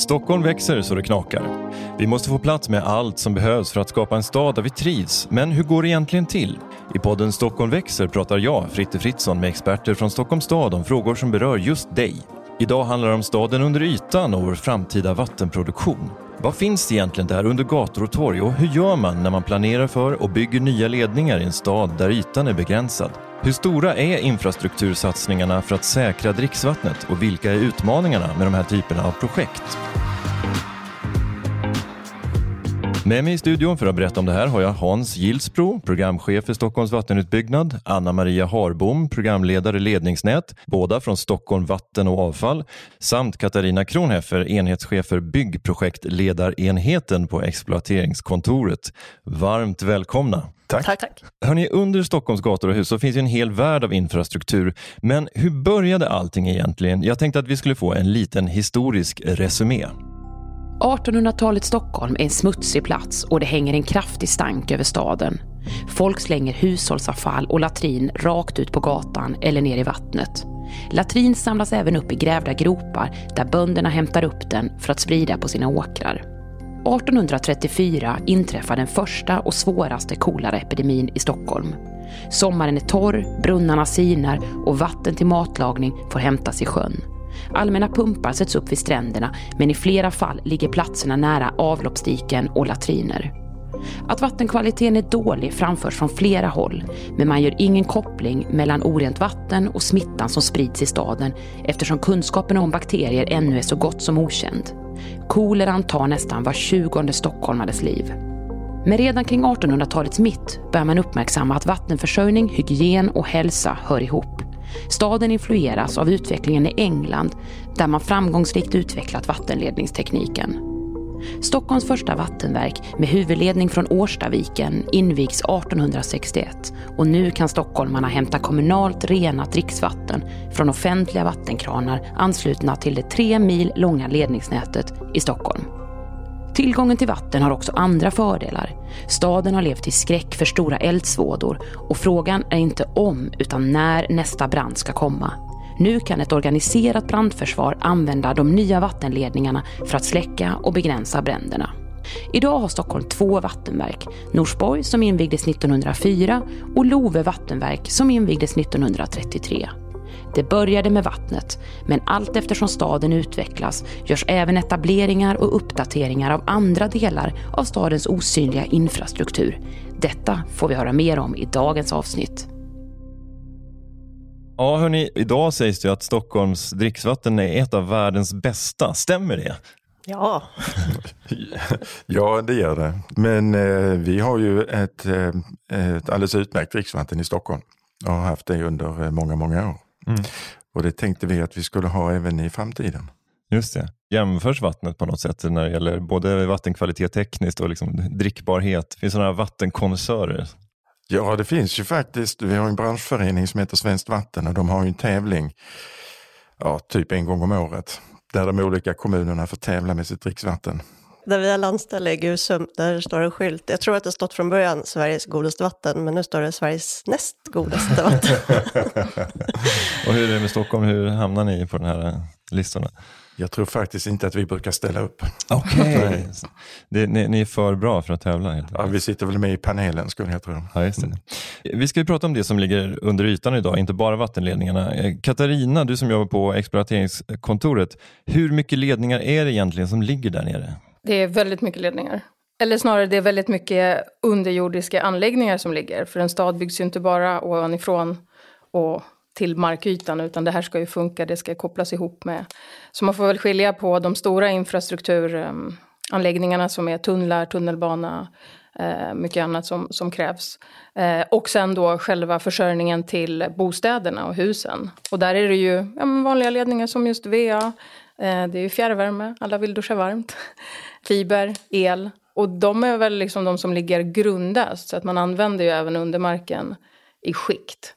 Stockholm växer så det knakar. Vi måste få plats med allt som behövs för att skapa en stad där vi trivs. Men hur går det egentligen till? I podden Stockholm växer pratar jag, Fritte Fritzson, med experter från Stockholms stad om frågor som berör just dig. Idag handlar det om staden under ytan och vår framtida vattenproduktion. Vad finns det egentligen där under gator och torg och hur gör man när man planerar för och bygger nya ledningar i en stad där ytan är begränsad? Hur stora är infrastruktursatsningarna för att säkra dricksvattnet och vilka är utmaningarna med de här typerna av projekt? Med mig i studion för att berätta om det här har jag Hans Gilsbro, programchef för Stockholms vattenutbyggnad, Anna Maria Harbom, programledare ledningsnät, båda från Stockholm Vatten och Avfall, samt Katarina Kronheffer, enhetschef för byggprojektledarenheten på exploateringskontoret. Varmt välkomna! Tack. tack, tack. Hörrni, under Stockholms gator och hus så finns ju en hel värld av infrastruktur. Men hur började allting egentligen? Jag tänkte att vi skulle få en liten historisk resumé. 1800-talets Stockholm är en smutsig plats och det hänger en kraftig stank över staden. Folk slänger hushållsavfall och latrin rakt ut på gatan eller ner i vattnet. Latrin samlas även upp i grävda gropar där bönderna hämtar upp den för att sprida på sina åkrar. 1834 inträffar den första och svåraste kolaraepidemin i Stockholm. Sommaren är torr, brunnarna sinar och vatten till matlagning får hämtas i sjön. Allmänna pumpar sätts upp vid stränderna men i flera fall ligger platserna nära avloppsdiken och latriner. Att vattenkvaliteten är dålig framförs från flera håll men man gör ingen koppling mellan orent vatten och smittan som sprids i staden eftersom kunskapen om bakterier ännu är så gott som okänd. Koleran tar nästan var tjugonde stockholmares liv. Men redan kring 1800-talets mitt börjar man uppmärksamma att vattenförsörjning, hygien och hälsa hör ihop. Staden influeras av utvecklingen i England där man framgångsrikt utvecklat vattenledningstekniken. Stockholms första vattenverk med huvudledning från Årstaviken invigs 1861 och nu kan stockholmarna hämta kommunalt renat dricksvatten från offentliga vattenkranar anslutna till det tre mil långa ledningsnätet i Stockholm. Tillgången till vatten har också andra fördelar. Staden har levt i skräck för stora eldsvådor och frågan är inte om utan när nästa brand ska komma. Nu kan ett organiserat brandförsvar använda de nya vattenledningarna för att släcka och begränsa bränderna. Idag har Stockholm två vattenverk, Norsborg som invigdes 1904 och Love vattenverk som invigdes 1933. Det började med vattnet, men allt eftersom staden utvecklas görs även etableringar och uppdateringar av andra delar av stadens osynliga infrastruktur. Detta får vi höra mer om i dagens avsnitt. Ja, hörni, idag sägs det att Stockholms dricksvatten är ett av världens bästa. Stämmer det? Ja. ja, det gör det. Men eh, vi har ju ett, eh, ett alldeles utmärkt dricksvatten i Stockholm och har haft det under eh, många, många år. Mm. Och det tänkte vi att vi skulle ha även i framtiden. Just det. Jämförs vattnet på något sätt när det gäller både vattenkvalitet tekniskt och liksom drickbarhet? Finns det några vattenkonnässörer? Ja, det finns ju faktiskt. Vi har en branschförening som heter Svenskt Vatten och de har en tävling ja, typ en gång om året där de olika kommunerna får tävla med sitt dricksvatten. Där vi har landställe i Gusum, där står en skylt. Jag tror att det stått från början Sveriges godaste vatten, men nu står det Sveriges näst godaste vatten. och hur är det med Stockholm? Hur hamnar ni på den här listorna? Jag tror faktiskt inte att vi brukar ställa upp. Okej, okay. ni, ni, är för bra för att tävla? Helt ja, vi sitter väl med i panelen skulle jag tro. Ja, just det. Vi ska ju prata om det som ligger under ytan idag, inte bara vattenledningarna. Katarina, du som jobbar på exploateringskontoret, hur mycket ledningar är det egentligen som ligger där nere? Det är väldigt mycket ledningar. Eller snarare det är väldigt mycket underjordiska anläggningar som ligger. För en stad byggs ju inte bara ovanifrån och till markytan utan det här ska ju funka, det ska kopplas ihop med. Så man får väl skilja på de stora infrastrukturanläggningarna ehm, som är tunnlar, tunnelbana, eh, mycket annat som, som krävs. Eh, och sen då själva försörjningen till bostäderna och husen. Och där är det ju ja, vanliga ledningar som just VA, eh, det är ju fjärrvärme, alla vill duscha varmt. Fiber, el. Och de är väl liksom de som ligger grundast. Så att man använder ju även undermarken i skikt.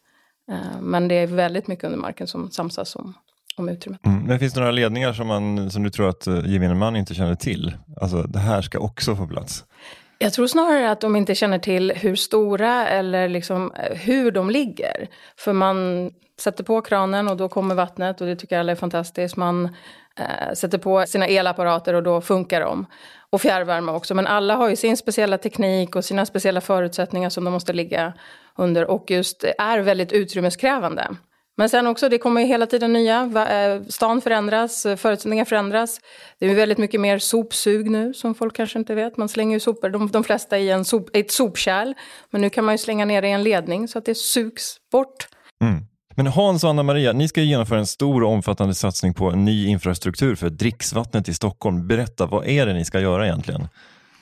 Eh, men det är väldigt mycket under marken som samsas om, om utrymmet. Mm. Men finns det några ledningar som, man, som du tror att eh, gemene man inte känner till? Alltså det här ska också få plats? Jag tror snarare att de inte känner till hur stora eller liksom eh, hur de ligger. För man sätter på kranen och då kommer vattnet och det tycker alla är fantastiskt. Man eh, sätter på sina elapparater och då funkar de. Och fjärrvärme också. Men alla har ju sin speciella teknik och sina speciella förutsättningar som de måste ligga under och just är väldigt utrymmeskrävande. Men sen också, det kommer ju hela tiden nya. Eh, stan förändras, eh, förutsättningar förändras. Det är väldigt mycket mer sopsug nu, som folk kanske inte vet. Man slänger ju sopor, de, de flesta i en sop, ett sopkärl. Men nu kan man ju slänga ner det i en ledning så att det sugs bort. Mm. Men Hans och Anna-Maria, ni ska genomföra en stor och omfattande satsning på en ny infrastruktur för dricksvattnet i Stockholm. Berätta, vad är det ni ska göra egentligen?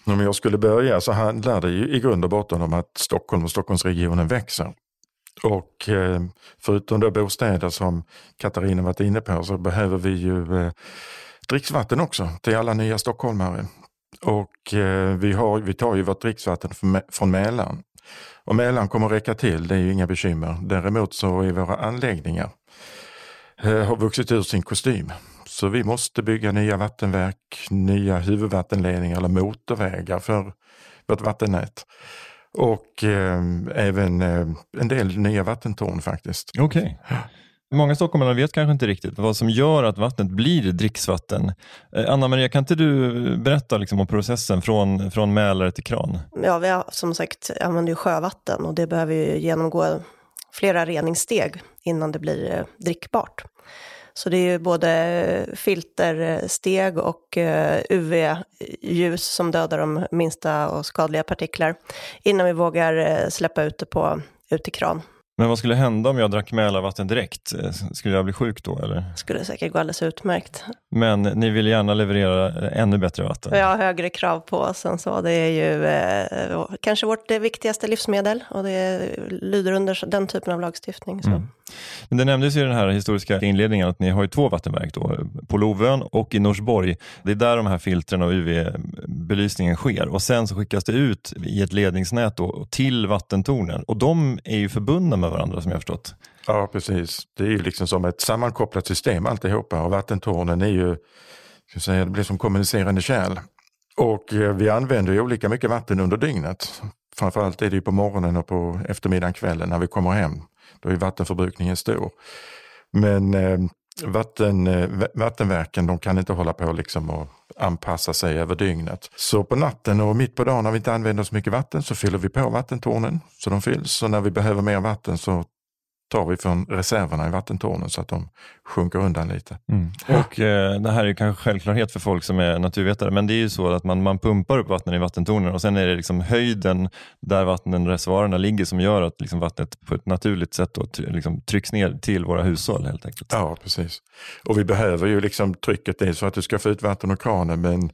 Om jag skulle börja så handlar det ju i grund och botten om att Stockholm och Stockholmsregionen växer. Och eh, förutom då bostäder som Katarina varit inne på så behöver vi ju eh, dricksvatten också till alla nya stockholmare. Och eh, vi, har, vi tar ju vårt dricksvatten från Mälaren. Och Mälaren kommer att räcka till, det är ju inga bekymmer. Däremot så är våra anläggningar har vuxit ur sin kostym. Så vi måste bygga nya vattenverk, nya huvudvattenledningar eller motorvägar för vårt vattennät. Och eh, även eh, en del nya vattentorn faktiskt. Okej. Okay. Många stockholmare vet kanske inte riktigt vad som gör att vattnet blir dricksvatten. Eh, Anna-Maria, kan inte du berätta liksom om processen från, från mälare till kran? Ja, vi har som sagt använder ju sjövatten och det behöver ju genomgå flera reningssteg innan det blir eh, drickbart. Så det är ju både filtersteg och eh, UV-ljus som dödar de minsta och skadliga partiklar innan vi vågar släppa ut det på, ut i kran. Men vad skulle hända om jag drack Mälarvatten direkt? Eh, skulle jag bli sjuk då eller? Skulle säkert gå alldeles utmärkt. Men ni vill gärna leverera ännu bättre vatten? Har högre krav på oss än så. Det är ju eh, kanske vårt viktigaste livsmedel och det lyder under den typen av lagstiftning. Mm. Men det nämndes i den här historiska inledningen att ni har ju två vattenverk då, på Lovön och i Norsborg. Det är där de här filtren och UV-belysningen sker och sen så skickas det ut i ett ledningsnät då, till vattentornen och de är ju förbundna med varandra som jag förstått. Ja, precis. Det är ju liksom som ett sammankopplat system alltihopa och vattentornen är ju, ska säga, det blir som kommunicerande kärl. Och eh, vi använder ju olika mycket vatten under dygnet. Framförallt är det ju på morgonen och på eftermiddagen, kvällen när vi kommer hem. Då är vattenförbrukningen stor. Men eh, vatten, eh, vattenverken de kan inte hålla på liksom och anpassa sig över dygnet. Så på natten och mitt på dagen när vi inte använder så mycket vatten så fyller vi på vattentornen så de fylls. Så när vi behöver mer vatten så tar vi från reserverna i vattentornen så att de sjunker undan lite. Mm. Och eh, Det här är kanske självklarhet för folk som är naturvetare, men det är ju så att man, man pumpar upp vatten i vattentornen och sen är det liksom höjden där vattenreservoarerna ligger som gör att liksom vattnet på ett naturligt sätt då, liksom trycks ner till våra hushåll helt enkelt. Ja, precis. Och vi behöver ju liksom trycket, det är så att du ska få ut vatten ur kranen, men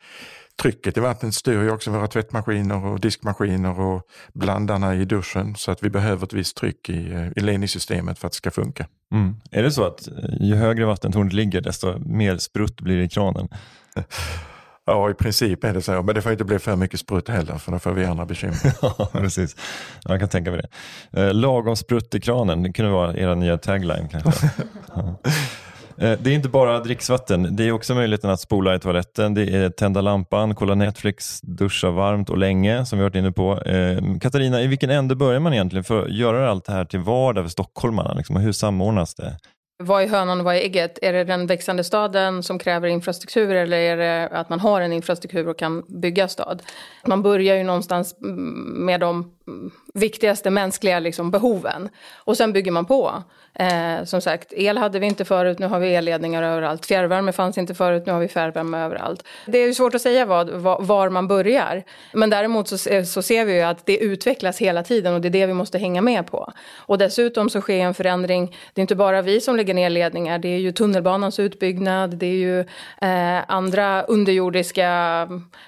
trycket i vattnet styr ju också våra tvättmaskiner och diskmaskiner och blandarna i duschen så att vi behöver ett visst tryck i, eh, i ledningssystemet för att det ska funka. Mm. Är det så att eh, ju högre vattentornet ligger desto mer sprutt blir det i kranen? Ja, i princip är det så, men det får inte bli för mycket sprutt heller för då får vi andra bekymmer. ja, precis. Jag kan tänka mig det. Eh, lagom sprutt i kranen, det kunde vara era nya tagline kanske. ja. Eh, det är inte bara dricksvatten, det är också möjligheten att spola i toaletten, det är tända lampan, kolla Netflix, duscha varmt och länge som vi varit inne på. Eh, Katarina, i vilken ände börjar man egentligen för att göra allt det här till vardag för stockholmarna? Liksom, hur samordnas det? Vad är hönan och vad är ägget? Är det den växande staden som kräver infrastruktur eller är det att man har en infrastruktur och kan bygga stad? Man börjar ju någonstans mm, med de viktigaste mänskliga liksom, behoven och sen bygger man på. Eh, som sagt, el hade vi inte förut, nu har vi elledningar överallt. Fjärrvärme fanns inte förut, nu har vi fjärrvärme överallt. Det är ju svårt att säga vad, var man börjar. Men däremot så, så ser vi ju att det utvecklas hela tiden och det är det vi måste hänga med på. Och dessutom så sker en förändring. Det är inte bara vi som lägger ner ledningar, det är ju tunnelbanans utbyggnad, det är ju eh, andra underjordiska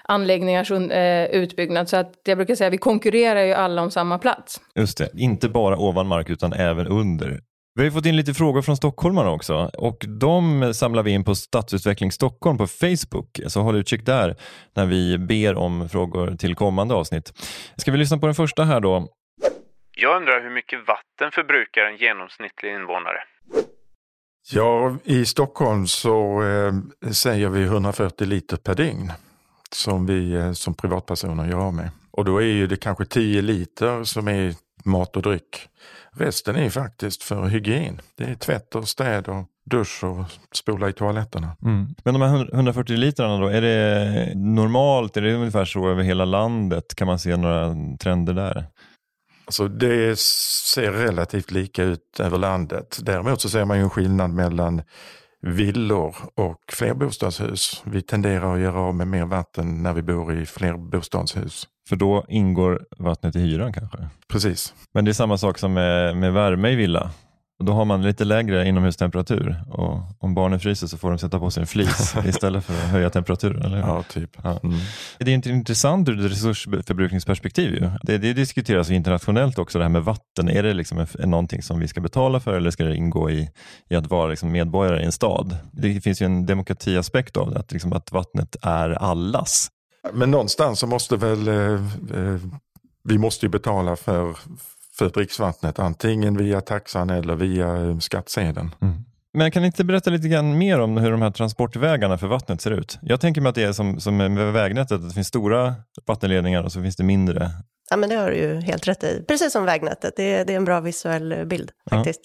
anläggningars eh, utbyggnad. Så att jag brukar säga, vi konkurrerar ju alla om samma plats. Just det, inte bara ovan mark utan även under. Vi har fått in lite frågor från stockholmare också och de samlar vi in på Stadsutveckling Stockholm på Facebook. Så håll utkik där när vi ber om frågor till kommande avsnitt. Ska vi lyssna på den första här då? Jag undrar hur mycket vatten förbrukar en genomsnittlig invånare? Ja, i Stockholm så eh, säger vi 140 liter per dygn som vi eh, som privatpersoner gör av med. Och då är ju det kanske 10 liter som är mat och dryck. Resten är faktiskt för hygien. Det är tvätt och städ och dusch och spola i toaletterna. Mm. Men de här 140 litrarna då, är det normalt? Är det ungefär så över hela landet? Kan man se några trender där? Alltså det ser relativt lika ut över landet. Däremot så ser man ju en skillnad mellan villor och flerbostadshus. Vi tenderar att göra av med mer vatten när vi bor i flerbostadshus. För då ingår vattnet i hyran kanske? Precis. Men det är samma sak som med, med värme i villa? Och då har man lite lägre inomhustemperatur och om barnen fryser så får de sätta på sig en flis istället för att höja temperaturen. Eller? Ja, typ. Ja. Mm. Det är inte intressant ur ett resursförbrukningsperspektiv. Ju. Det, det diskuteras internationellt också, det här med vatten. Är det liksom en, någonting som vi ska betala för eller ska det ingå i, i att vara liksom medborgare i en stad? Det finns ju en demokratiaspekt av det, att, liksom att vattnet är allas. Men någonstans så måste väl eh, eh, vi måste ju betala för, för dricksvattnet, antingen via taxan eller via eh, skattsedeln. Mm. Men kan ni inte berätta lite grann mer om hur de här transportvägarna för vattnet ser ut? Jag tänker mig att det är som, som med vägnätet, att det finns stora vattenledningar och så finns det mindre. Ja, men det har du ju helt rätt i. Precis som vägnätet, det är, det är en bra visuell bild faktiskt.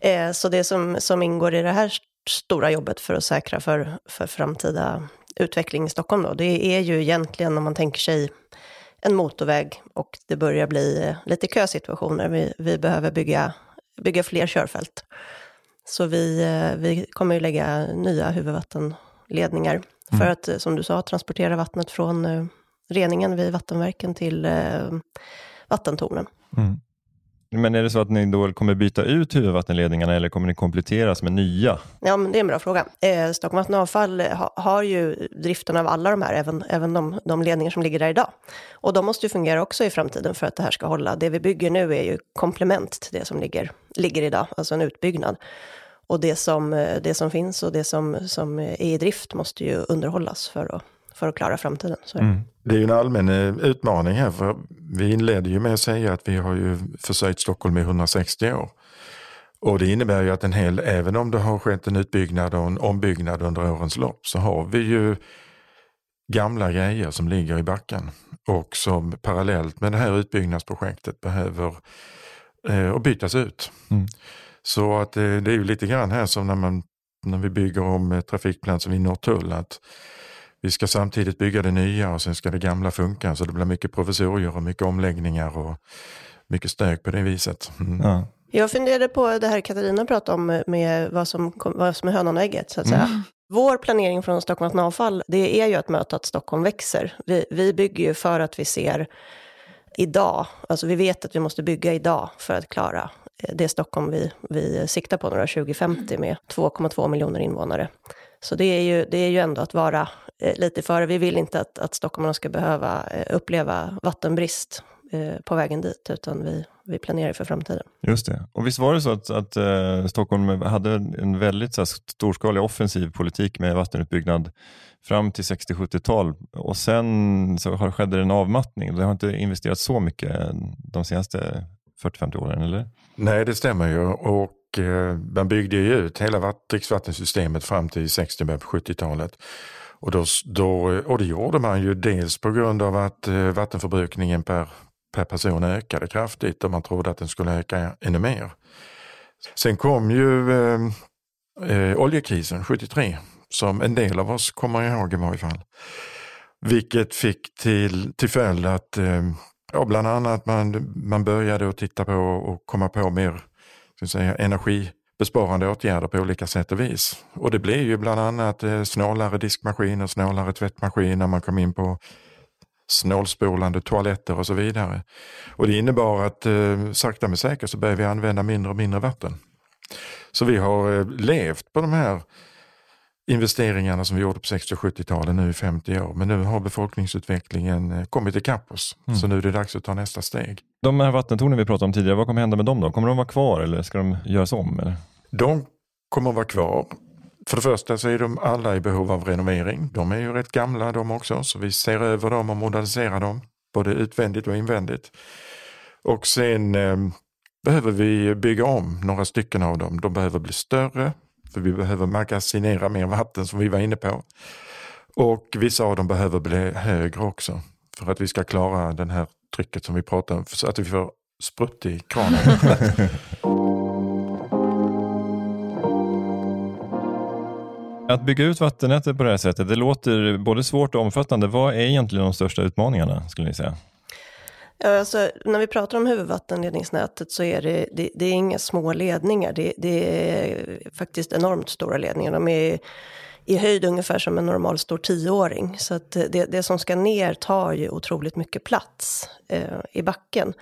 Ja. Eh, så det som, som ingår i det här stora jobbet för att säkra för, för framtida utveckling i Stockholm, då, det är ju egentligen om man tänker sig en motorväg och det börjar bli eh, lite kösituationer. Vi, vi behöver bygga, bygga fler körfält. Så vi, eh, vi kommer ju lägga nya huvudvattenledningar för mm. att, eh, som du sa, transportera vattnet från reningen vid vattenverken till vattentornen. Mm. Men är det så att ni då kommer byta ut huvudvattenledningarna eller kommer ni kompletteras med nya? Ja, men det är en bra fråga. Eh, Stockholm Vatten Avfall ha, har ju driften av alla de här, även, även de, de, ledningar som ligger där idag. Och de måste ju fungera också i framtiden för att det här ska hålla. Det vi bygger nu är ju komplement till det som ligger, ligger idag, alltså en utbyggnad. Och det som, eh, det som finns och det som, som är i drift måste ju underhållas för att för att klara framtiden. Så. Mm. Det är ju en allmän eh, utmaning här, för vi inledde ju med att säga att vi har ju försörjt Stockholm i 160 år. Och det innebär ju att en hel, även om det har skett en utbyggnad och en ombyggnad under årens lopp, så har vi ju gamla grejer som ligger i backen och som parallellt med det här utbyggnadsprojektet behöver eh, bytas ut. Mm. Så att eh, det är ju lite grann här som när, man, när vi bygger om eh, trafikplatsen vid Norrtull, att vi ska samtidigt bygga det nya och sen ska det gamla funka. Så det blir mycket provisorier och mycket omläggningar och mycket stök på det viset. Mm. Ja. Jag funderade på det här Katarina pratade om med vad som, vad som är hönan och ägget, så att säga. Mm. Vår planering från Stockholm Vatten Avfall, det är ju att möta att Stockholm växer. Vi, vi bygger ju för att vi ser idag, alltså vi vet att vi måste bygga idag för att klara det Stockholm vi, vi siktar på några 2050 med 2,2 miljoner invånare. Så det är ju, det är ju ändå att vara eh, lite före. Vi vill inte att, att stockholmarna ska behöva eh, uppleva vattenbrist eh, på vägen dit, utan vi, vi planerar för framtiden. Just det. Och visst var det så att, att eh, Stockholm hade en väldigt så här, storskalig offensiv politik med vattenutbyggnad fram till 60-70-tal och sen så har, skedde det en avmattning. Det har inte investerats så mycket de senaste 40-50 åren, eller? Nej, det stämmer ju. Och Eh, man byggde ju ut hela dricksvattensystemet fram till 60 på 70-talet. Och, då, då, och det gjorde man ju dels på grund av att eh, vattenförbrukningen per, per person ökade kraftigt och man trodde att den skulle öka ännu mer. Sen kom ju eh, eh oljekrisen 73 som en del av oss kommer ihåg i varje fall. Vilket fick till, till följd att eh, ja, bland annat man, man började att titta på och komma på mer ska säga, energibesparande åtgärder på olika sätt och vis. Och det blev ju bland annat eh, snålare diskmaskiner, snålare tvättmaskiner, man kom in på snålspolande toaletter och så vidare. Och det innebar att eh, sakta men säkert så började vi använda mindre och mindre vatten. Så vi har eh, levt på de här investeringarna som vi gjorde på 60 och 70-talen nu i 50 år. Men nu har befolkningsutvecklingen eh, kommit ikapp oss. Mm. Så nu är det dags att ta nästa steg. De här vattentornen vi pratade om tidigare, vad kommer hända med dem då? Kommer de vara kvar eller ska de göras om? Eller? De kommer att vara kvar. För det första så är de alla i behov av renovering. De är ju rätt gamla de också, så vi ser över dem och moderniserar dem, både utvändigt och invändigt. Och sen eh, behöver vi bygga om några stycken av dem. De behöver bli större, för vi behöver magasinera mer vatten som vi var inne på. Och vissa av dem behöver bli högre också. för att vi ska klara det här trycket som vi pratar om, så att vi får sprutt i kranen. Att bygga ut vattennätet på det här sättet, det låter både svårt och omfattande. Vad är egentligen de största utmaningarna skulle ni säga? Alltså, när vi pratar om huvudvattenledningsnätet så är det, det, det är inga små ledningar. Det, det, är faktiskt enormt stora ledningar. De är i höjd ungefär som en normal stor tioåring. Så att det, det som ska ner tar ju otroligt mycket plats eh, i backen.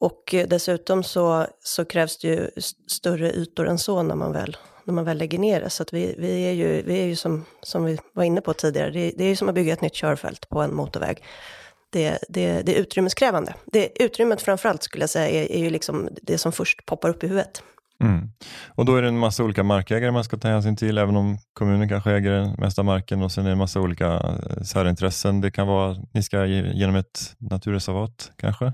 Och eh, dessutom så, så krävs det ju större ytor än så när man väl, när man väl lägger ner det. Så att vi, vi är ju, vi är ju som, som vi var inne på tidigare, det, det är ju som att bygga ett nytt körfält på en motorväg. Det, det, det är utrymmeskrävande. Det, utrymmet framförallt skulle jag säga är, är ju liksom det som först poppar upp i huvudet. Mm. Och då är det en massa olika markägare man ska ta hänsyn till, även om kommunen kanske äger den mesta marken och sen är det en massa olika eh, särintressen. Det kan vara, ni ska genom ett naturreservat kanske?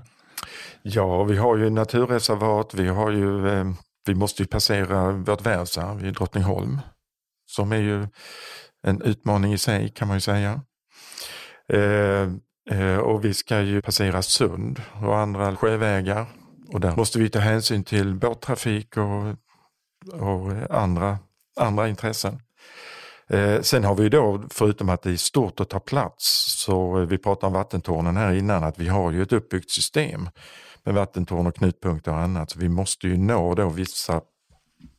Ja, vi har ju naturreservat, vi, har ju, eh, vi måste ju passera vårt världsarv i Drottningholm, som är ju en utmaning i sig kan man ju säga. Eh, och vi ska ju passera sund och andra sjövägar och där måste vi ta hänsyn till båttrafik och, och andra, andra intressen. Eh, sen har vi då, förutom att det är stort att ta plats, så vi pratade om vattentornen här innan, att vi har ju ett uppbyggt system med vattentorn och knutpunkter och annat. Så vi måste ju nå då vissa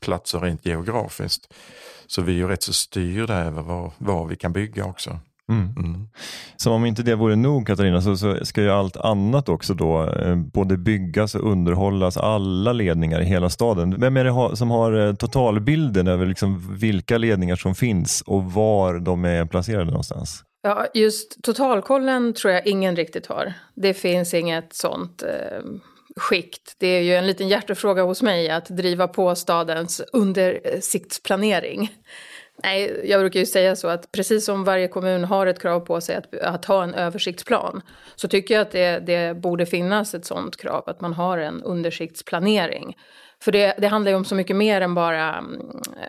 platser rent geografiskt. Så vi är ju rätt så styrda över var, var vi kan bygga också. Mm. Mm. Som om inte det vore nog Katarina så, så, ska ju allt annat också då eh, både byggas och underhållas, alla ledningar i hela staden. Vem är det som har eh, totalbilden över liksom vilka ledningar som finns och var de är placerade någonstans? Ja, just totalkollen tror jag ingen riktigt har. Det finns inget sånt eh, skikt. Det är ju en liten hjärtefråga hos mig att driva på stadens undersiktsplanering. Nej, jag brukar ju säga så att precis som varje kommun har ett krav på sig att, att ha en översiktsplan så tycker jag att det, det borde finnas ett sådant krav, att man har en undersiktsplanering. För det, det, handlar ju om så mycket mer än bara mm,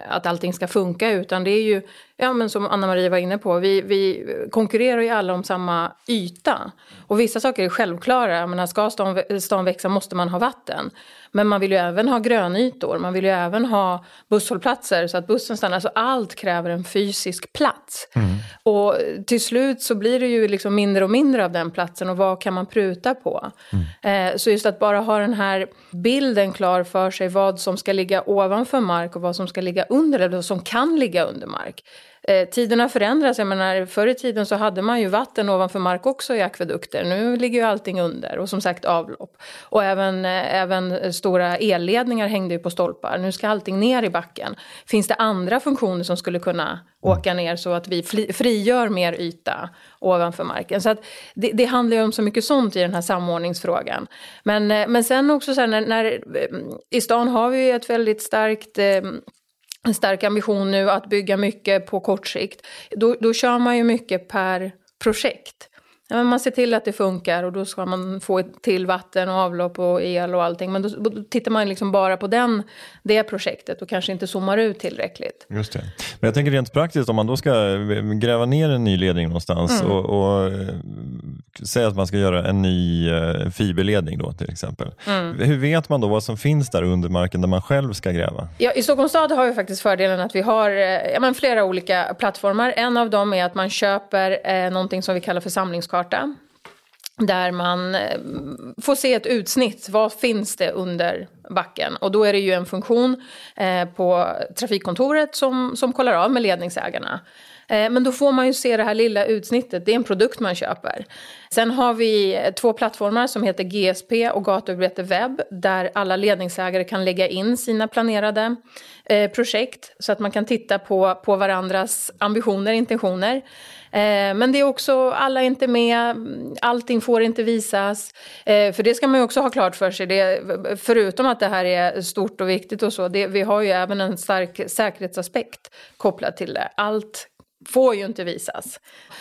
att allting ska funka utan det är ju, ja men som Anna-Marie var inne på, vi, vi konkurrerar ju alla om samma yta. Och vissa saker är självklara, jag menar ska stan, stan växa måste man ha vatten. Men man vill ju även ha grönytor, man vill ju även ha busshållplatser så att bussen stannar. Så allt kräver en fysisk plats. Mm. Och till slut så blir det ju liksom mindre och mindre av den platsen och vad kan man pruta på? Mm. Eh, så just att bara ha den här bilden klar för sig vad som ska ligga ovanför mark och vad som ska ligga under eller vad som kan ligga under mark. Eh, tiderna förändras. Jag menar, förr i tiden så hade man ju vatten ovanför mark också i akvedukter. Nu ligger ju allting under och som sagt avlopp. Och även, eh, även stora elledningar hängde ju på stolpar. Nu ska allting ner i backen. Finns det andra funktioner som skulle kunna åka ner så att vi frigör mer yta ovanför marken. Så att det, det handlar ju om så mycket sånt i den här samordningsfrågan. Men, eh, men sen också så här, när, när, eh, i stan har vi ju ett väldigt starkt eh, en stark ambition nu att bygga mycket på kort sikt, då, då kör man ju mycket per projekt. Ja, man ser till att det funkar och då ska man få till vatten och avlopp och el och allting. Men då, då tittar man liksom bara på den, det projektet och kanske inte zoomar ut tillräckligt. Just det. Men jag tänker rent praktiskt, om man då ska gräva ner en ny ledning någonstans mm. och, och eh, säga att man ska göra en ny uh, fiberledning då till exempel. Mm. Hur vet man då vad som finns där under marken där man själv ska gräva? Ja, I Stockholms stad har vi faktiskt fördelen att vi har eh, ja, flera olika plattformar. En av dem är att man köper eh, någonting som vi kallar för samlingskarta karta där man eh, får se ett utsnitt. Vad finns det under backen? Och då är det ju en funktion eh, på trafikkontoret som, som kollar av med ledningsägarna. Eh, men då får man ju se det här lilla utsnittet, det är en produkt man köper. Sen har vi två plattformar som heter GSP och Gatuarbete webb där alla ledningsägare kan lägga in sina planerade projekt så att man kan titta på, på varandras ambitioner, intentioner. Eh, men det är också, alla är inte med, allting får inte visas. Eh, för det ska man ju också ha klart för sig. Det, förutom att det här är stort och viktigt och så, det, vi har ju även en stark säkerhetsaspekt kopplat till det. Allt får ju inte visas.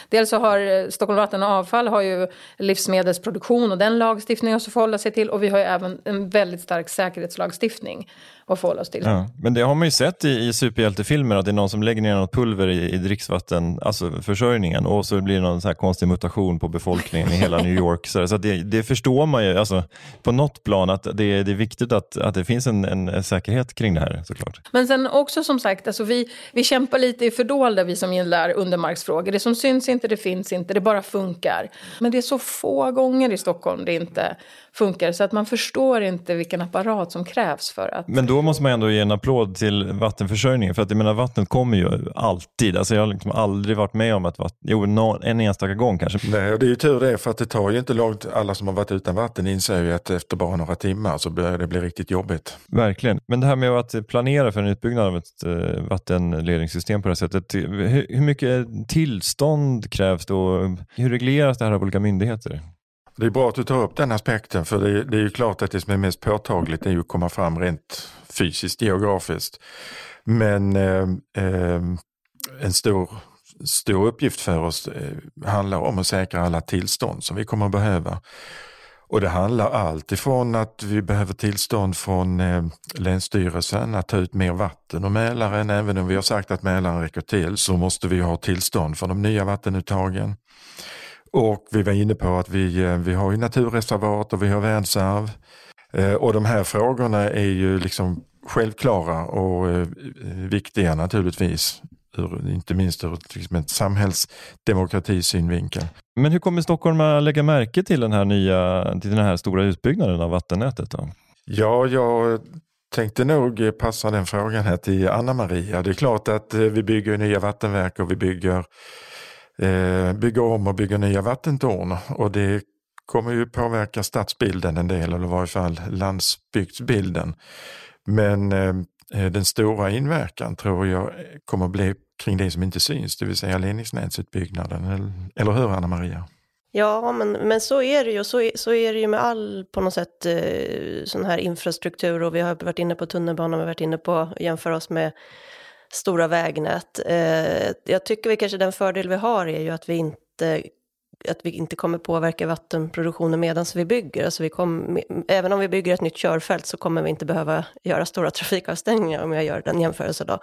Dels så har eh, Stockholm Vatten och Avfall har ju livsmedelsproduktion och den lagstiftningen att förhålla sig till och vi har ju även en väldigt stark säkerhetslagstiftning att förhålla oss till. Ja, men det har man ju sett i, i superhjältefilmer att det är någon som lägger ner något pulver i, i dricksvatten, alltså försörjningen och så blir det någon så här konstig mutation på befolkningen i hela New York. Så, så det, det, förstår man ju alltså, på något plan att det, det är viktigt att, att det finns en, en, säkerhet kring det här såklart. Men sen också som sagt, alltså vi, vi kämpar lite i fördolda vi som gillar undermarksfrågor. Det som syns inte, det finns inte, det bara funkar. Men det är så få gånger i Stockholm det inte funkar så att man förstår inte vilken apparat som krävs för att... Men då måste man ändå ge en applåd till vattenförsörjningen för att jag menar vattnet kommer ju alltid. Alltså jag har liksom aldrig varit med om att vatten, jo en enstaka gång kanske. Nej, det är ju tur det för att det tar ju inte långt, alla som har varit utan vatten inser ju att efter bara några timmar så börjar det bli riktigt jobbigt. Verkligen, men det här med att planera för en utbyggnad av ett uh, vattenledningssystem på det här sättet, hur mycket tillstånd krävs då? Hur regleras det här av olika myndigheter? Det är bra att du tar upp den aspekten för det är, det är ju klart att det som är mest påtagligt är ju att komma fram rent fysiskt, geografiskt. Men eh, eh, en stor, stor uppgift för oss eh, handlar om att säkra alla tillstånd som vi kommer att behöva. Och det handlar allt ifrån att vi behöver tillstånd från eh, Länsstyrelsen att ta ut mer vatten ur Mälaren. Även om vi har sagt att Mälaren räcker till så måste vi ha tillstånd för de nya vattenuttagen. Och vi var inne på att vi, eh, vi har ju naturreservat och vi har världsarv. Eh, och de här frågorna är ju liksom självklara och eh, viktiga naturligtvis. Ur, inte minst ur liksom ett samhällsdemokratisynvinkel. Men hur kommer Stockholm att lägga märke till den här, nya, till den här stora utbyggnaden av vattennätet? Då? Ja, jag tänkte nog passa den frågan här till Anna Maria. Det är klart att vi bygger nya vattenverk och vi bygger eh, bygga om och bygga nya vattentorn och det kommer ju påverka stadsbilden en del, eller i varje fall landsbygdsbilden. Men eh, eh, den stora inverkan tror jag kommer bli kring det som inte syns, det vill säga ledningsnätsutbyggnaden. Eller, eller hur Anna Maria? Ja, men, men så är det ju. Så är, så är det ju med all på något sätt eh, sån här infrastruktur och vi har varit inne på tunnelbanan, vi har varit inne på att jämföra oss med stora vägnät. Eh, jag tycker vi kanske den fördel vi har är ju att vi inte att vi inte kommer påverka vattenproduktionen medan vi bygger. Alltså vi kom, även om vi bygger ett nytt körfält så kommer vi inte behöva göra stora trafikavstängningar om jag gör den jämförelsen då.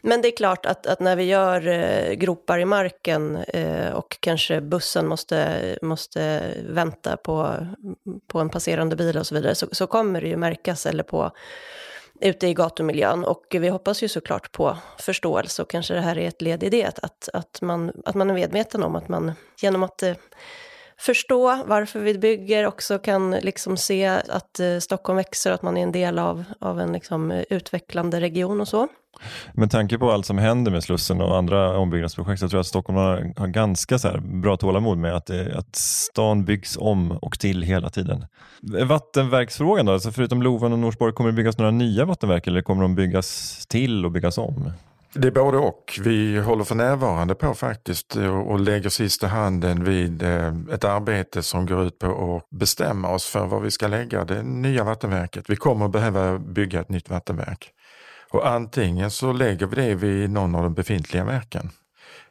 Men det är klart att, att när vi gör eh, gropar i marken eh, och kanske bussen måste, måste vänta på, på en passerande bil och så vidare så, så kommer det ju märkas eller på ute i gatumiljön. Och vi hoppas ju såklart på förståelse och kanske det här är ett led i det, att, att, man, att man är medveten om att man genom att eh, förstå varför vi bygger också kan liksom se att eh, Stockholm växer och att man är en del av, av en liksom eh, utvecklande region och så. Med tanke på allt som händer med Slussen och andra ombyggnadsprojekt så tror jag att Stockholm har, ganska så bra tålamod med att, eh, att stan byggs om och till hela tiden. Vattenverksfrågan då, alltså förutom Loven och Norsborg, kommer det byggas några nya vattenverk eller kommer de byggas till och byggas om? Det är både och. Vi håller för närvarande på faktiskt och lägger sista handen vid eh, ett arbete som går ut på att bestämma oss för var vi ska lägga det nya vattenverket. Vi kommer behöva bygga ett nytt vattenverk. Och antingen så lägger vi det vid någon av de befintliga verken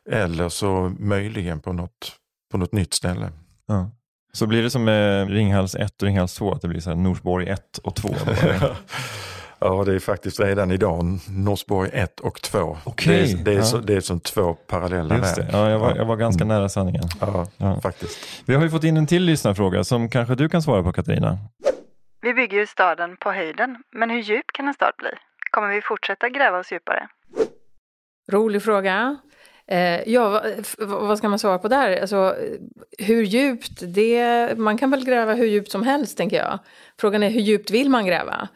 eller så möjligen på något, på något nytt ställe. Ja. Så blir det som med Ringhals 1 och Ringhals 2, att det blir så här Norsborg 1 och 2? ja, det är faktiskt redan idag Norsborg 1 och 2. Okay. Det, är, det, är ja. så, det är som två parallella verk. Ja, jag, var, jag var ganska mm. nära sanningen. Ja, ja, faktiskt. Vi har ju fått in en till lyssnarfråga som kanske du kan svara på Katarina. Vi bygger ju staden på höjden, men hur djup kan en stad bli? Kommer vi fortsätta gräva oss djupare? Rolig fråga. Eh, ja, vad ska man svara på där? Alltså, hur djupt? Det, man kan väl gräva hur djupt som helst, tänker jag. Frågan är hur djupt vill man gräva?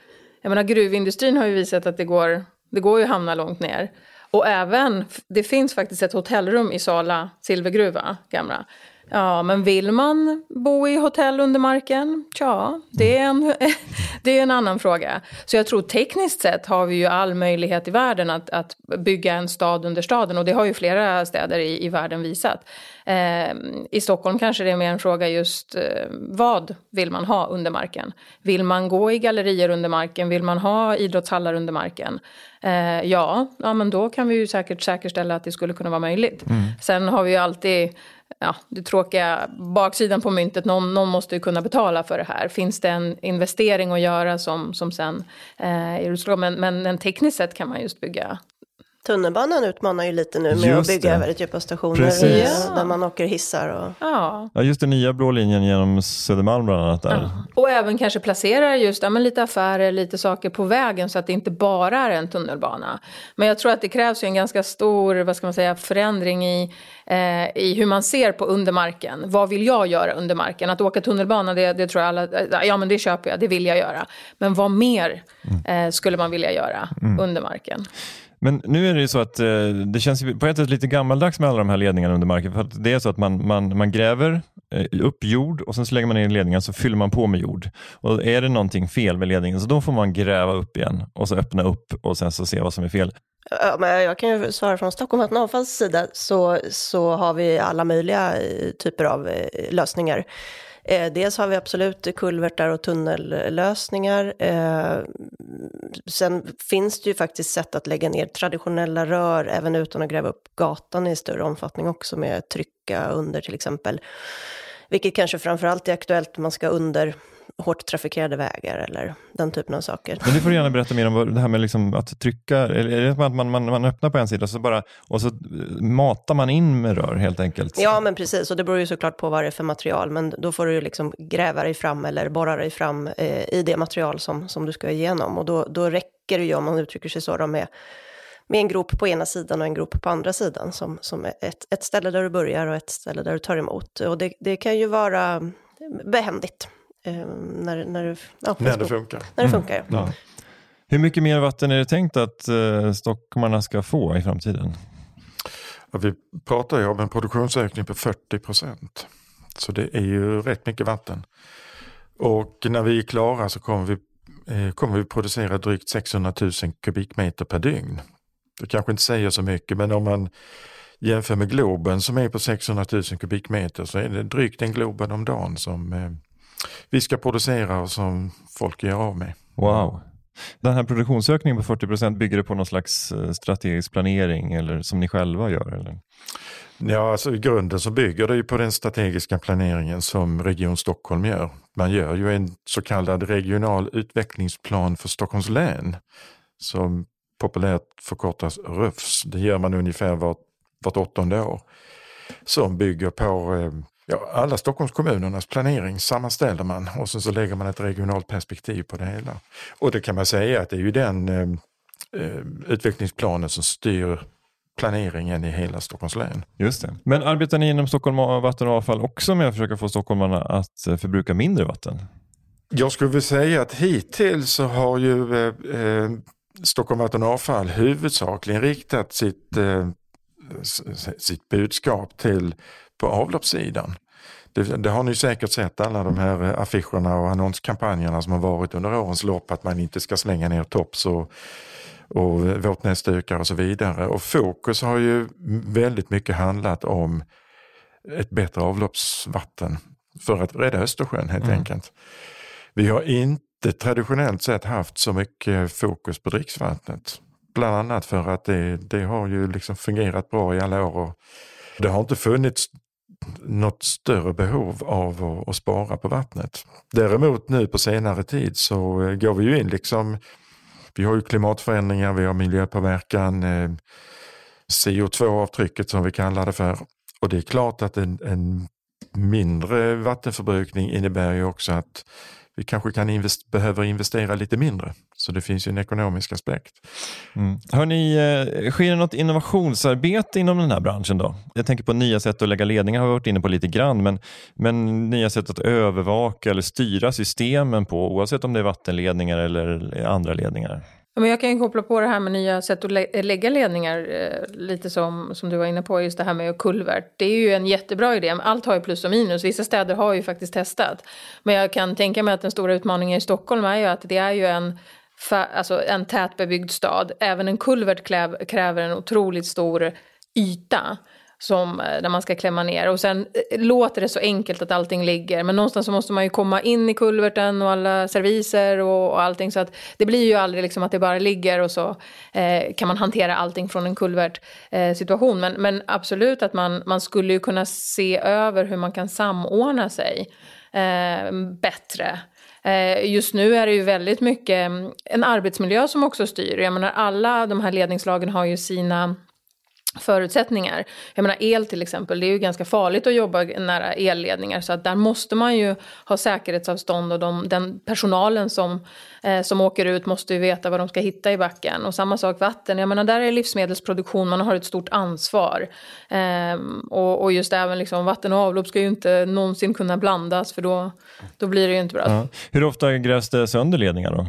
Jag menar, gruvindustrin har ju visat att det går, det går ju att hamna långt ner. Och även, det finns faktiskt ett hotellrum i Sala silvergruva, gamla, Ja, men vill man bo i hotell under marken? Ja, det är, en, det är en annan fråga. Så jag tror tekniskt sett har vi ju all möjlighet i världen att, att bygga en stad under staden och det har ju flera städer i, i världen visat. Eh, I Stockholm kanske det är mer en fråga just eh, vad vill man ha under marken? Vill man gå i gallerier under marken? Vill man ha idrottshallar under marken? Eh, ja, ja, men då kan vi ju säkert säkerställa att det skulle kunna vara möjligt. Mm. Sen har vi ju alltid ja, det tråkiga baksidan på myntet, någon, någon, måste ju kunna betala för det här. Finns det en investering att göra som, som sen eh, men, men tekniskt sett kan man just bygga Tunnelbanan utmanar ju lite nu med just att bygga det. väldigt djupa stationer Precis. där man åker hissar. Och... Ja. ja, just den nya blå linjen genom Södermalm bland annat. Där. Ja. Och även kanske placera just ja, men lite affärer, lite saker på vägen så att det inte bara är en tunnelbana. Men jag tror att det krävs ju en ganska stor vad ska man säga, förändring i, eh, i hur man ser på undermarken. Vad vill jag göra under marken? Att åka tunnelbana, det, det tror jag alla, ja men det köper jag, det vill jag göra. Men vad mer mm. eh, skulle man vilja göra mm. under marken? Men nu är det ju så att eh, det känns på ett sätt lite gammaldags med alla de här ledningarna under marken. För det är så att man, man, man gräver eh, upp jord och sen så lägger man ner ledningen så fyller man på med jord. Och Är det någonting fel med ledningen så då får man gräva upp igen och så öppna upp och sen så se vad som är fel. Ja, men jag kan ju svara från Stockholm Vatten Avfalls sida så, så har vi alla möjliga eh, typer av eh, lösningar. Eh, dels har vi absolut kulvertar och tunnellösningar. Eh, sen finns det ju faktiskt sätt att lägga ner traditionella rör även utan att gräva upp gatan i större omfattning också med trycka under till exempel. Vilket kanske framförallt är aktuellt om man ska under hårt trafikerade vägar eller den typen av saker. Men du får gärna berätta mer om det här med liksom att trycka, eller är det att man, man, man öppnar på en sida så bara, och så matar man in med rör helt enkelt? Ja, men precis, och det beror ju såklart på vad det är för material, men då får du liksom gräva dig fram eller borra dig fram eh, i det material som, som du ska igenom och då, då räcker det ju, om man uttrycker sig så, då, med med en grop på ena sidan och en grop på andra sidan som, som ett, ett ställe där du börjar och ett ställe där du tar emot. Och det, det kan ju vara behändigt. Eh, när, när, det, ja, när det funkar. När det funkar, mm. ja. Hur mycket mer vatten är det tänkt att eh, stockmarna ska få i framtiden? Ja, vi pratar ju om en produktionsökning på 40 procent. Så det är ju rätt mycket vatten. Och när vi är klara så kommer vi, eh, kommer vi producera drygt 600 000 kubikmeter per dygn. Det kanske inte säger så mycket men om man jämför med Globen som är på 600 000 kubikmeter så är det drygt en Globen om dagen som eh, vi ska producera som folk gör av med. Wow. Den här produktionsökningen på 40 procent, bygger det på någon slags eh, strategisk planering eller som ni själva gör? Eller? Ja, alltså i grunden så bygger det ju på den strategiska planeringen som Region Stockholm gör. Man gör ju en så kallad regional utvecklingsplan för Stockholms län som populärt förkortas RUFS. Det gör man ungefär vart, vart åttonde år. Som bygger på eh, Ja, alla Stockholmskommunernas planering sammanställer man och sen så lägger man ett regionalt perspektiv på det hela. Och det kan man säga att det är ju den eh, eh, utvecklingsplanen som styr planeringen i hela Stockholms län. Just det. Men arbetar ni inom Stockholm Vatten och Avfall också med att försöka få stockholmarna att eh, förbruka mindre vatten? Jag skulle vilja säga att hittills så har ju eh, eh, Stockholm Vatten och Avfall huvudsakligen riktat sitt, eh, sitt budskap till på avloppssidan. Det, det, har ni säkert sett alla de här eh, affischerna och annonskampanjerna som har varit under årens lopp att man inte ska slänga ner tops och, och våtnäsdukar och så vidare. Och fokus har ju väldigt mycket handlat om ett bättre avloppsvatten för att rädda Östersjön helt mm. enkelt. Vi har inte traditionellt sett haft så mycket fokus på dricksvattnet. Bland annat för att det, det har ju liksom fungerat bra i alla år. Och det har inte funnits något större behov av att, att, spara på vattnet. Däremot nu på senare tid så eh, går vi ju in liksom, vi har ju klimatförändringar, vi har miljöpåverkan, eh, CO2-avtrycket som vi kallar det för. Och det är klart att en, en mindre vattenförbrukning innebär ju också att vi kanske kan invest behöver investera lite mindre. Så det finns ju en ekonomisk aspekt. Mm. Hörrni, eh, sker det något innovationsarbete inom den här branschen då? Jag tänker på nya sätt att lägga ledningar har vi varit inne på lite grann, men, men nya sätt att övervaka eller styra systemen på oavsett om det är vattenledningar eller andra ledningar. Men jag kan koppla på det här med nya sätt att lä eh, lägga ledningar, eh, lite som, som du var inne på, just det här med kulvert. Det är ju en jättebra idé, allt har ju plus och minus. Vissa städer har ju faktiskt testat. Men jag kan tänka mig att den stora utmaningen i Stockholm är ju att det är ju en, alltså en tätbebyggd stad. Även en kulvert kräver en otroligt stor yta som, eh, där man ska klämma ner. Och sen eh, låter det så enkelt att allting ligger, men någonstans så måste man ju komma in i kulverten och alla serviser och, och allting. Så att det blir ju aldrig liksom att det bara ligger och så eh, kan man hantera allting från en kulvert eh, situation. Men, men absolut att man, man skulle ju kunna se över hur man kan samordna sig eh, bättre. Eh, just nu är det ju väldigt mycket mm, en arbetsmiljö som också styr. Jag menar alla de här ledningslagen har ju sina förutsättningar. Jag menar el till exempel, det är ju ganska farligt att jobba nära elledningar så att där måste man ju ha säkerhetsavstånd och de, den personalen som, eh, som åker ut måste ju veta vad de ska hitta i backen. Och samma sak vatten, jag menar där är livsmedelsproduktion, man har ett stort ansvar. Eh, och, och, just även liksom, vatten och avlopp ska ju inte någonsin kunna blandas för då, då blir det ju inte bra. Ja. Hur ofta grävs det sönder ledningar då?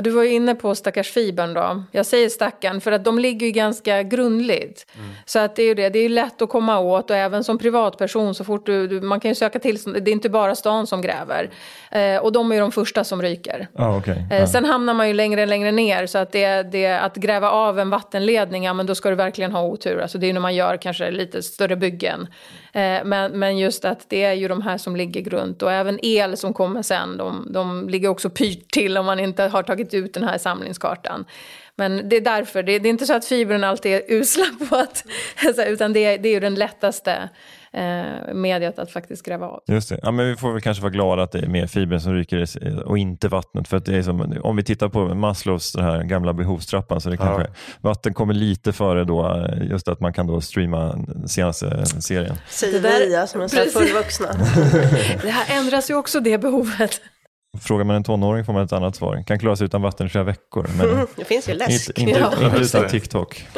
Ja, du var ju inne på stackars fibern då. Jag säger stackarn för att de ligger ju ganska grundligt. Mm. Så att det är ju det, det är lätt att komma åt och även som privatperson så fort du, du man kan ju söka tillstånd, det är inte bara stan som gräver. Eh, och de är ju de första som ryker. Ah, okay. eh, sen hamnar man ju längre och längre ner så att det, det, att gräva av en vattenledning, ja men då ska du verkligen ha otur. Alltså det är ju när man gör kanske lite större byggen. Eh, men, men just att det är ju de här som ligger grunt och även el som kommer sen, de, de ligger också pyrt till om man inte har tagit ut den här samlingskartan. Men det är därför, det är, det är inte så att fibern alltid är usla på att, utan det är, det är ju den lättaste eh, mediet att faktiskt gräva av. Just det. Ja, men vi får väl kanske vara glada att det är mer fibern som ryker och inte vattnet. För att det är som, om vi tittar på Maslows den här gamla behovstrappan så det kanske, ja. vatten kommer lite före då, just att man kan då streama senaste serien. Säger vi som är fullvuxna. det här ändras ju också det behovet. Frågar man en tonåring får man ett annat svar. Kan klara sig utan vatten i flera veckor. Men det finns ju läsk. Inte, inte, ja. inte utan TikTok.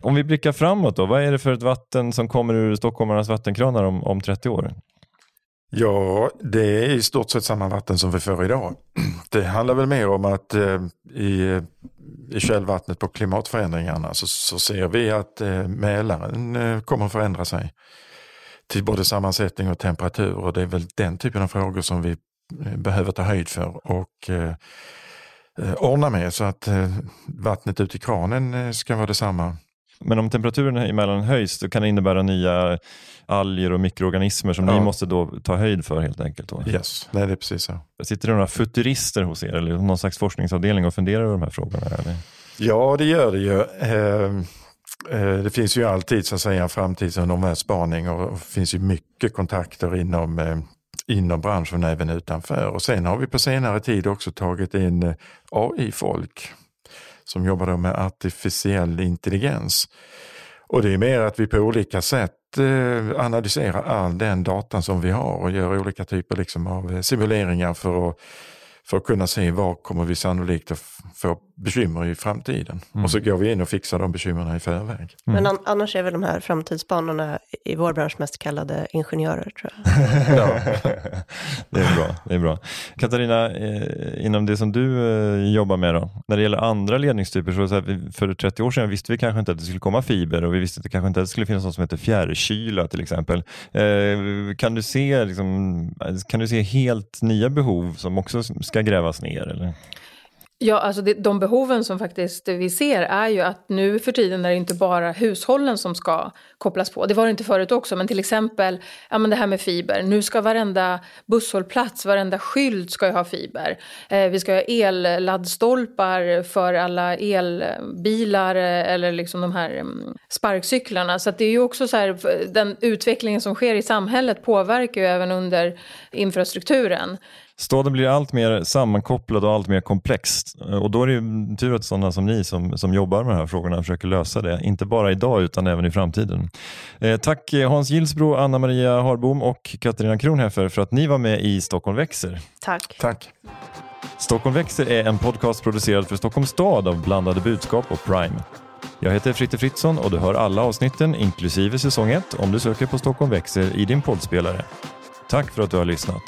Om vi blickar framåt då, vad är det för ett vatten som kommer ur stockholmarnas vattenkranar om, om 30 år? Ja, det är i stort sett samma vatten som vi får idag. Det handlar väl mer om att eh, i, i källvattnet på klimatförändringarna så, så ser vi att eh, Mälaren eh, kommer att förändra sig till både sammansättning och temperatur och det är väl den typen av frågor som vi eh, behöver ta höjd för och eh, eh ordna med så att eh, vattnet ut i kranen eh, ska vara detsamma men om temperaturen emellan höjs då kan det innebära nya alger och mikroorganismer som ja. ni måste då ta höjd för helt enkelt. Då. Yes, Nej, det är precis så. Sitter det några futurister hos er eller någon slags forskningsavdelning och funderar över de här frågorna? Eller? Ja, det gör det ju. Eh, det finns ju alltid så att säga framtids och omvärldsspaning och det finns ju mycket kontakter inom eh, inom branschen även utanför. Och sen har vi på senare tid också tagit in eh, AI-folk som jobbar med artificiell intelligens. Och det är mer att vi på olika sätt analyserar all den datan som vi har och gör olika typer liksom av simuleringar för att för att kunna se var kommer vi sannolikt att få bekymmer i framtiden. Mm. Och så går vi in och fixar de bekymren i förväg. Mm. Men an annars är väl de här framtidsbanorna i vår bransch mest kallade ingenjörer tror jag. ja. det är bra. Det är bra. Katarina, eh, inom det som du eh, jobbar med då, när det gäller andra ledningstyper, så, så här, för 30 år sedan visste vi kanske inte att det skulle komma fiber och vi visste att det kanske inte att det skulle finnas något som heter fjärrkyla till exempel. Eh, kan, du se, liksom, kan du se helt nya behov som också ska grävas ner? Eller? Ja, alltså det, de behoven som faktiskt vi ser är ju att nu för tiden är det inte bara hushållen som ska kopplas på. Det var det inte förut också, men till exempel ja, men det här med fiber. Nu ska varenda busshållplats, varenda skylt ska ju ha fiber. Eh, vi ska ha elladdstolpar för alla elbilar eh, eller liksom de här mm, sparkcyklarna. Så det är ju också så här, den utvecklingen som sker i samhället påverkar ju även under infrastrukturen. Staden blir allt mer sammankopplad och allt mer komplext. Och då är det tur att sådana som ni som, som jobbar med de här frågorna försöker lösa det. Inte bara idag utan även i framtiden. Eh, tack Hans Gilsbro, Anna-Maria Harbom och Katarina Kronheffer för att ni var med i Stockholm växer. Tack. Tack. Stockholm växer är en podcast producerad för Stockholms stad av Blandade budskap och Prime. Jag heter Fritte Fritzson och du hör alla avsnitten, inklusive säsong 1, om du söker på Stockholm växer i din poddspelare. Tack för att du har lyssnat.